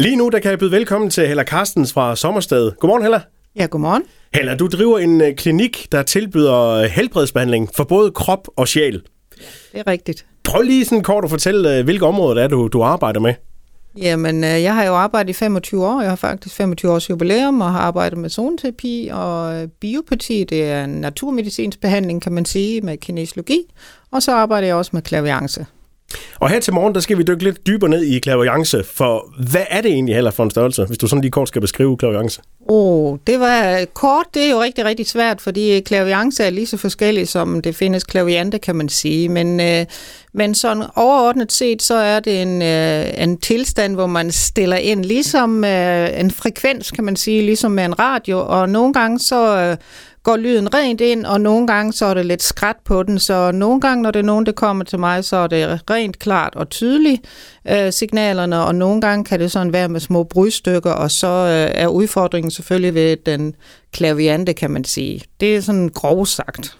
Lige nu der kan jeg byde velkommen til Hella Carstens fra Sommersted. Godmorgen, Hella. Ja, godmorgen. Hella, du driver en øh, klinik, der tilbyder øh, helbredsbehandling for både krop og sjæl. Det er rigtigt. Prøv lige sådan kort at fortælle, øh, hvilke områder det er, du, du arbejder med. Jamen, jeg har jo arbejdet i 25 år. Jeg har faktisk 25 års jubilæum og har arbejdet med zoneterapi og biopati. Det er en naturmedicinsk behandling, kan man sige, med kinesiologi. Og så arbejder jeg også med klaviance. Og her til morgen, der skal vi dykke lidt dybere ned i klaviance, for hvad er det egentlig heller for en størrelse, hvis du sådan lige kort skal beskrive klaviance? Oh, det var kort, det er jo rigtig, rigtig svært, fordi klaviance er lige så forskellig, som det findes klaviante, kan man sige. Men, øh, men sådan overordnet set, så er det en, øh, en tilstand, hvor man stiller ind, ligesom øh, en frekvens, kan man sige, ligesom med en radio, og nogle gange så... Øh, går lyden rent ind, og nogle gange så er det lidt skræt på den, så nogle gange, når det er nogen, der kommer til mig, så er det rent klart og tydeligt øh, signalerne, og nogle gange kan det sådan være med små brudstykker, og så øh, er udfordringen selvfølgelig ved den klaviante, kan man sige. Det er sådan grov sagt.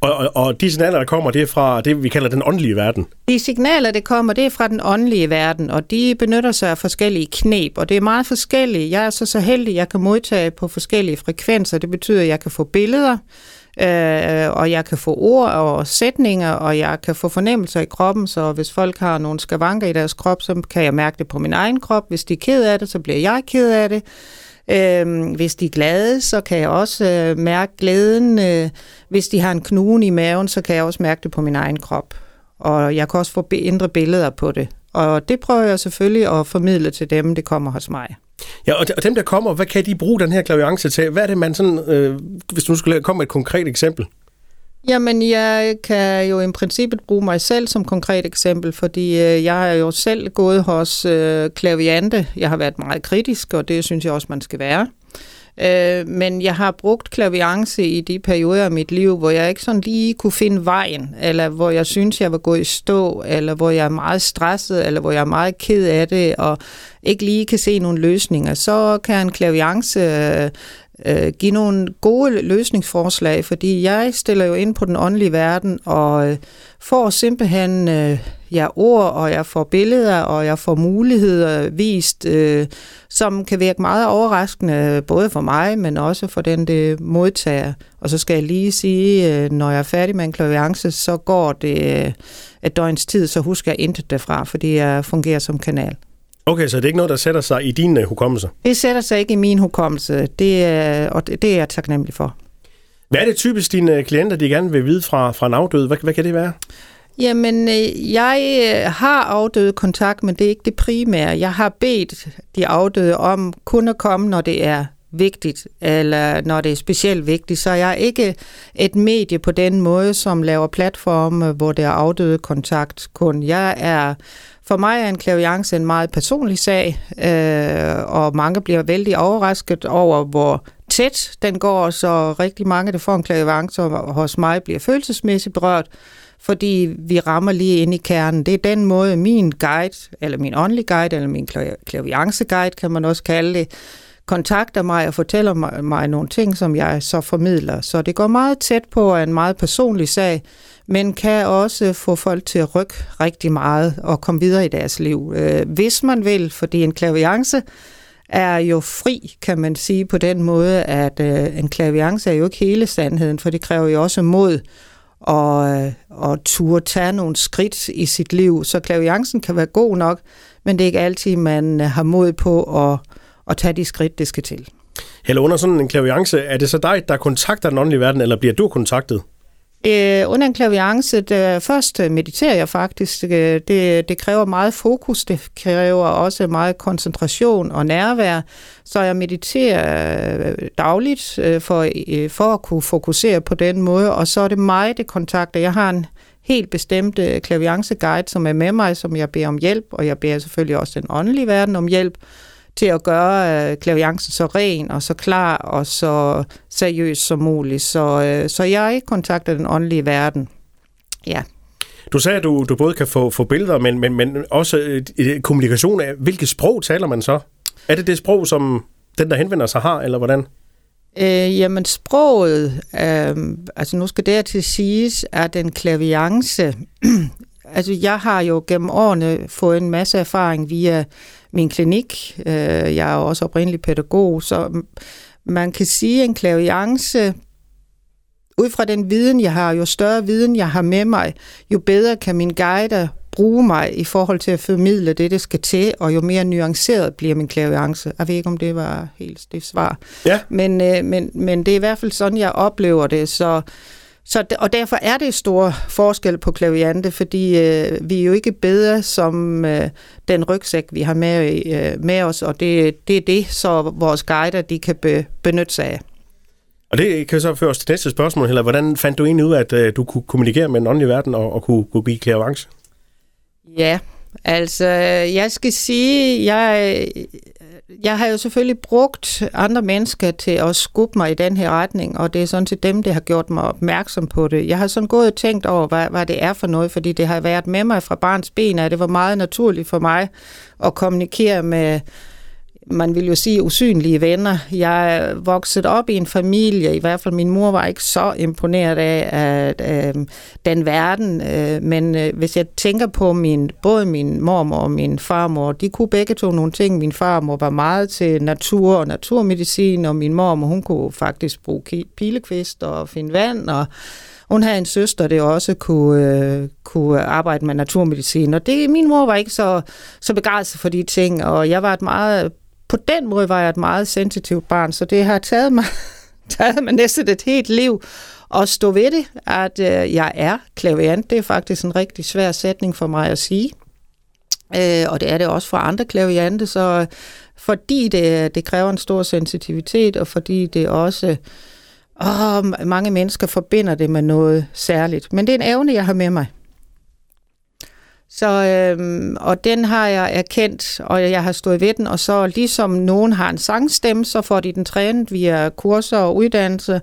Og, og, og de signaler, der kommer, det er fra det, vi kalder den åndelige verden? De signaler, der kommer, det er fra den åndelige verden, og de benytter sig af forskellige knep, og det er meget forskellige. Jeg er så så heldig, at jeg kan modtage på forskellige frekvenser. Det betyder, at jeg kan få billeder, øh, og jeg kan få ord og sætninger, og jeg kan få fornemmelser i kroppen, så hvis folk har nogle skavanker i deres krop, så kan jeg mærke det på min egen krop. Hvis de er ked af det, så bliver jeg ked af det. Øh, hvis de er glade, så kan jeg også øh, mærke glæden. Øh, hvis de har en knugen i maven, så kan jeg også mærke det på min egen krop. Og jeg kan også få indre billeder på det. Og det prøver jeg selvfølgelig at formidle til dem, det kommer hos mig. Ja, og dem, der kommer, hvad kan de bruge den her klaviance til? Hvad er det, man sådan, øh, hvis du skulle komme med et konkret eksempel? Jamen, jeg kan jo i princippet bruge mig selv som konkret eksempel, fordi øh, jeg har jo selv gået hos øh, klaviante. Jeg har været meget kritisk, og det synes jeg også, man skal være. Øh, men jeg har brugt klaviance i de perioder af mit liv, hvor jeg ikke sådan lige kunne finde vejen, eller hvor jeg synes, jeg var gået i stå, eller hvor jeg er meget stresset, eller hvor jeg er meget ked af det, og ikke lige kan se nogle løsninger. Så kan en klaviance øh, øh, give nogle gode løsningsforslag, fordi jeg stiller jo ind på den åndelige verden og øh, får simpelthen øh, ja, ord, og jeg får billeder, og jeg får muligheder vist, øh, som kan virke meget overraskende, både for mig, men også for den, det modtager. Og så skal jeg lige sige, øh, når jeg er færdig med en klaviance, så går det øh, et døgns tid, så husker jeg intet derfra, fordi jeg fungerer som kanal. Okay, så det er ikke noget, der sætter sig i din uh, hukommelse? Det sætter sig ikke i min hukommelse, det er, og det, det er jeg taknemmelig for. Hvad er det typisk dine klienter, de gerne vil vide fra, fra en afdød? Hvad, hvad kan det være? Jamen, øh, jeg øh, har afdøde kontakt, men det er ikke det primære. Jeg har bedt de afdøde om kun at komme, når det er vigtigt, eller når det er specielt vigtigt. Så jeg er ikke et medie på den måde, som laver platforme, hvor det er afdøde kontakt kun. Jeg er for mig er en klaviance en meget personlig sag, øh, og mange bliver vældig overrasket over, hvor tæt den går, så rigtig mange, der får en klaviance hos mig, bliver følelsesmæssigt berørt, fordi vi rammer lige ind i kernen. Det er den måde, min guide, eller min åndelig guide, eller min klaviance guide, kan man også kalde det, kontakter mig og fortæller mig, mig nogle ting, som jeg så formidler. Så det går meget tæt på en meget personlig sag, men kan også få folk til at rykke rigtig meget og komme videre i deres liv, øh, hvis man vil, fordi en klaviance er jo fri, kan man sige på den måde, at øh, en klaviance er jo ikke hele sandheden, for det kræver jo også mod og, øh, og turde tage nogle skridt i sit liv. Så klaviancen kan være god nok, men det er ikke altid, man øh, har mod på at, at tage de skridt, det skal til. Eller under sådan en klaviance, er det så dig, der kontakter den åndelige verden, eller bliver du kontaktet? Øh, under en klaviance, der først øh, mediterer jeg faktisk. Øh, det, det kræver meget fokus, det kræver også meget koncentration og nærvær. Så jeg mediterer øh, dagligt for, for at kunne fokusere på den måde, og så er det mig, det kontakter. Jeg har en helt bestemt klavianceguide, som er med mig, som jeg beder om hjælp, og jeg beder selvfølgelig også den åndelige verden om hjælp til at gøre øh, klaviancen så ren og så klar og så seriøs som muligt. Så, øh, så jeg kontakter den åndelige verden. Ja. Du sagde, at du, du både kan få, få billeder, men, men, men også øh, kommunikation. Af, hvilket sprog taler man så? Er det det sprog, som den, der henvender sig, har, eller hvordan? Øh, jamen sproget, øh, altså nu skal det til siges, er den klaviance. altså jeg har jo gennem årene fået en masse erfaring via min klinik. Øh, jeg er også oprindelig pædagog, så man kan sige, en klaviance ud fra den viden, jeg har, jo større viden jeg har med mig, jo bedre kan min guide bruge mig i forhold til at formidle det, det skal til, og jo mere nuanceret bliver min klaviance. Jeg ved ikke, om det var helt det svar. Ja. Men, øh, men, men det er i hvert fald sådan, jeg oplever det. Så, så, og derfor er det stor forskel på klaviante, fordi øh, vi er jo ikke bedre som øh, den rygsæk, vi har med, øh, med os, og det, det er det, så vores guider de kan be, benytte sig af. Og det kan så føre os til næste spørgsmål, eller hvordan fandt du egentlig ud af, at øh, du kunne kommunikere med den åndelige verden og, og kunne, kunne give klaviance? Ja, altså jeg skal sige, jeg, jeg har jo selvfølgelig brugt andre mennesker til at skubbe mig i den her retning, og det er sådan til dem, der har gjort mig opmærksom på det. Jeg har sådan gået og tænkt over, hvad, hvad det er for noget, fordi det har været med mig fra barns ben, og det var meget naturligt for mig at kommunikere med man vil jo sige usynlige venner. Jeg er vokset op i en familie, i hvert fald min mor var ikke så imponeret af at, øh, den verden, øh, men øh, hvis jeg tænker på min, både min mormor og min farmor, de kunne begge to nogle ting. Min farmor var meget til natur og naturmedicin, og min mormor, hun kunne faktisk bruge pilekvist og finde vand, og hun havde en søster, der også kunne, øh, kunne arbejde med naturmedicin, og det, min mor var ikke så, så begejstret for de ting, og jeg var et meget på den måde var jeg et meget sensitivt barn, så det har taget mig, taget mig næsten et helt liv at stå ved det, at øh, jeg er klaviant. Det er faktisk en rigtig svær sætning for mig at sige. Øh, og det er det også for andre klaviante, så øh, fordi det, øh, det kræver en stor sensitivitet, og fordi det også åh, mange mennesker forbinder det med noget særligt. Men det er en evne, jeg har med mig. Så, øhm, og den har jeg erkendt, og jeg har stået ved den, og så ligesom nogen har en sangstemme, så får de den trænet via kurser og uddannelse.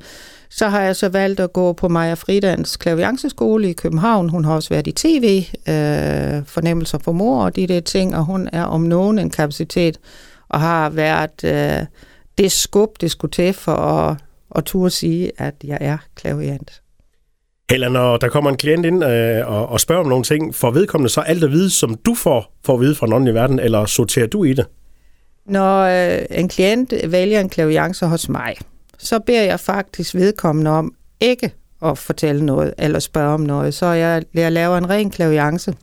Så har jeg så valgt at gå på Maja Fridans klavianceskole i København. Hun har også været i tv, øh, fornemmelser for mor og de der ting, og hun er om nogen en kapacitet, og har været øh, det skub, det skulle til for at, at turde sige, at jeg er klaviant. Eller når der kommer en klient ind øh, og, og spørger om nogle ting, får vedkommende så alt at vide, som du får, får at vide fra den i verden, eller sorterer du i det? Når øh, en klient vælger en klaviance hos mig, så beder jeg faktisk vedkommende om ikke at fortælle noget eller spørge om noget. Så jeg, jeg laver en ren klaviance,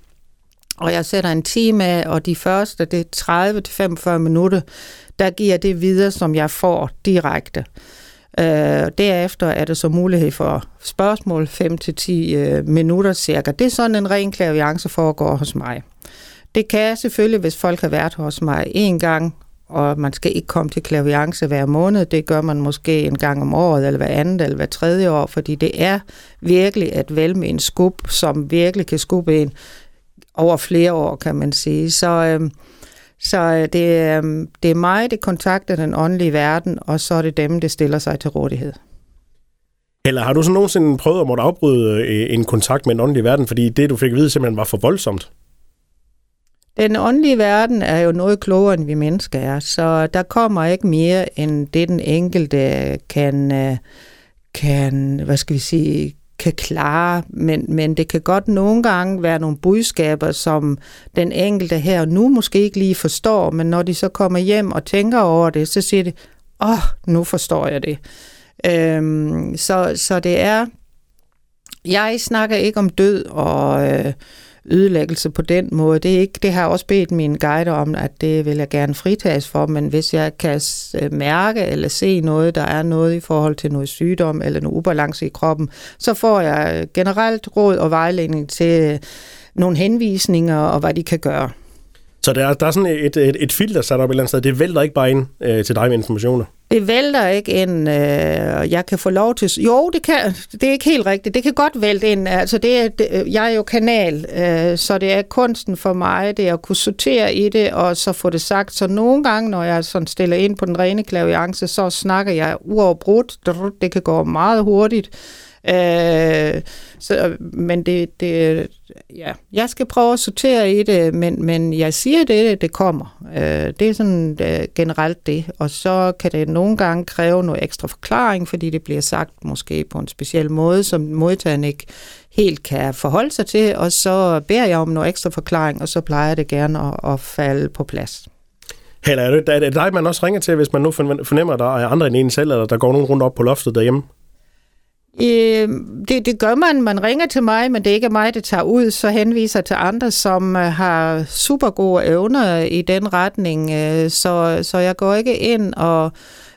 og jeg sætter en time af, og de første, det er 30-45 minutter, der giver det videre, som jeg får direkte. Øh, derefter er der så mulighed for spørgsmål 5-10 øh, minutter cirka. Det er sådan en ren klaviance foregår hos mig. Det kan selvfølgelig, hvis folk har været hos mig en gang, og man skal ikke komme til klaviance hver måned. Det gør man måske en gang om året, eller hver andet, eller hver tredje år, fordi det er virkelig at vælge en skub, som virkelig kan skubbe en over flere år, kan man sige. Så øh, så øh, det, øh, det er mig, det kontakter den åndelige verden, og så er det dem, det stiller sig til rådighed. Eller har du så nogensinde prøvet at måtte afbryde øh, en kontakt med den åndelige verden, fordi det, du fik at vide, simpelthen var for voldsomt? Den åndelige verden er jo noget klogere, end vi mennesker er, så der kommer ikke mere, end det den enkelte kan, kan hvad skal vi sige, kan klare, men, men det kan godt nogle gange være nogle budskaber, som den enkelte her nu måske ikke lige forstår, men når de så kommer hjem og tænker over det, så siger de, åh, oh, nu forstår jeg det. Øhm, så, så det er, jeg snakker ikke om død og øh, ødelæggelse på den måde. Det, er ikke, det har jeg også bedt min guide om, at det vil jeg gerne fritages for, men hvis jeg kan øh, mærke eller se noget, der er noget i forhold til noget sygdom eller noget ubalance i kroppen, så får jeg generelt råd og vejledning til nogle henvisninger og hvad de kan gøre. Så der er, der er sådan et, et, et filter sat op et eller andet sted. Det vælter ikke bare ind øh, til dig med informationer? Det vælter ikke ind. Øh, jeg kan få lov til... Jo, det, kan, det er ikke helt rigtigt. Det kan godt vælte ind. Altså, det er, det, øh, jeg er jo kanal, øh, så det er kunsten for mig, det er at kunne sortere i det, og så få det sagt. Så nogle gange, når jeg sådan stiller ind på den rene klaviance, så snakker jeg uafbrudt. Det kan gå meget hurtigt. Øh, så, men det, det, ja, jeg skal prøve at sortere i det, men, men jeg siger det, det kommer. Øh, det er sådan øh, generelt det. Og så kan det nogle gange kræve noget ekstra forklaring, fordi det bliver sagt måske på en speciel måde, som modtageren ikke helt kan forholde sig til, og så beder jeg om noget ekstra forklaring, og så plejer det gerne at, at falde på plads. Heller, er det, er det dig, man også ringer til, hvis man nu fornemmer, at der er andre end en selv, eller der går nogen rundt op på loftet derhjemme? Øh, det, det gør man. Man ringer til mig, men det er ikke mig, det tager ud. Så henviser til andre, som øh, har super gode evner i den retning. Øh, så, så jeg går ikke ind og...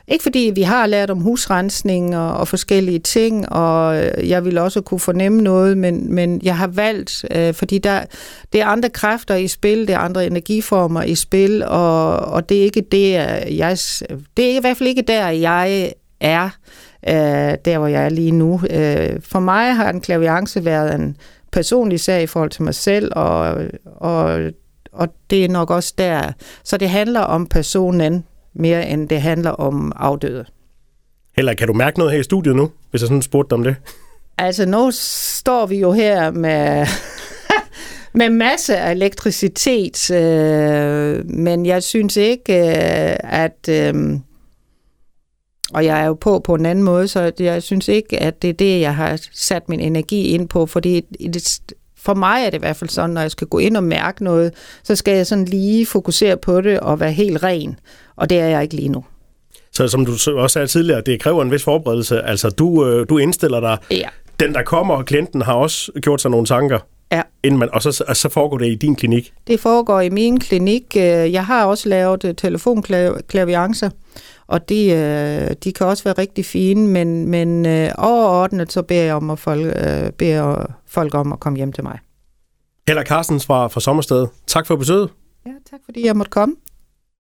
Ikke fordi vi har lært om husrensning og, og forskellige ting, og øh, jeg vil også kunne fornemme noget, men, men jeg har valgt, øh, fordi der, det er andre kræfter i spil, det er andre energiformer i spil, og, og det er ikke det, jeg, det er i hvert fald ikke der, jeg er øh, der, hvor jeg er lige nu. Øh, for mig har en klaviance været en personlig sag i forhold til mig selv, og, og, og det er nok også der. Så det handler om personen mere, end det handler om afdøde. Heller kan du mærke noget her i studiet nu, hvis jeg sådan spurgte om det? Altså, nu står vi jo her med, med masse af elektricitet, øh, men jeg synes ikke, øh, at... Øh, og jeg er jo på på en anden måde, så jeg synes ikke, at det er det, jeg har sat min energi ind på, fordi for mig er det i hvert fald sådan, når jeg skal gå ind og mærke noget, så skal jeg sådan lige fokusere på det og være helt ren, og det er jeg ikke lige nu. Så som du også sagde tidligere, det kræver en vis forberedelse. Altså, du, øh, du indstiller dig. Ja. Den, der kommer, og klienten har også gjort sig nogle tanker. Ja. Inden man, og så, og så foregår det i din klinik? Det foregår i min klinik. Øh, jeg har også lavet øh, telefonklaviancer, og de, øh, de kan også være rigtig fine, men, men øh, overordnet så beder jeg, om at folk, øh, beder folk om at komme hjem til mig. Heller Carstens fra, fra Sommersted. Tak for besøget. Ja, tak fordi jeg måtte komme.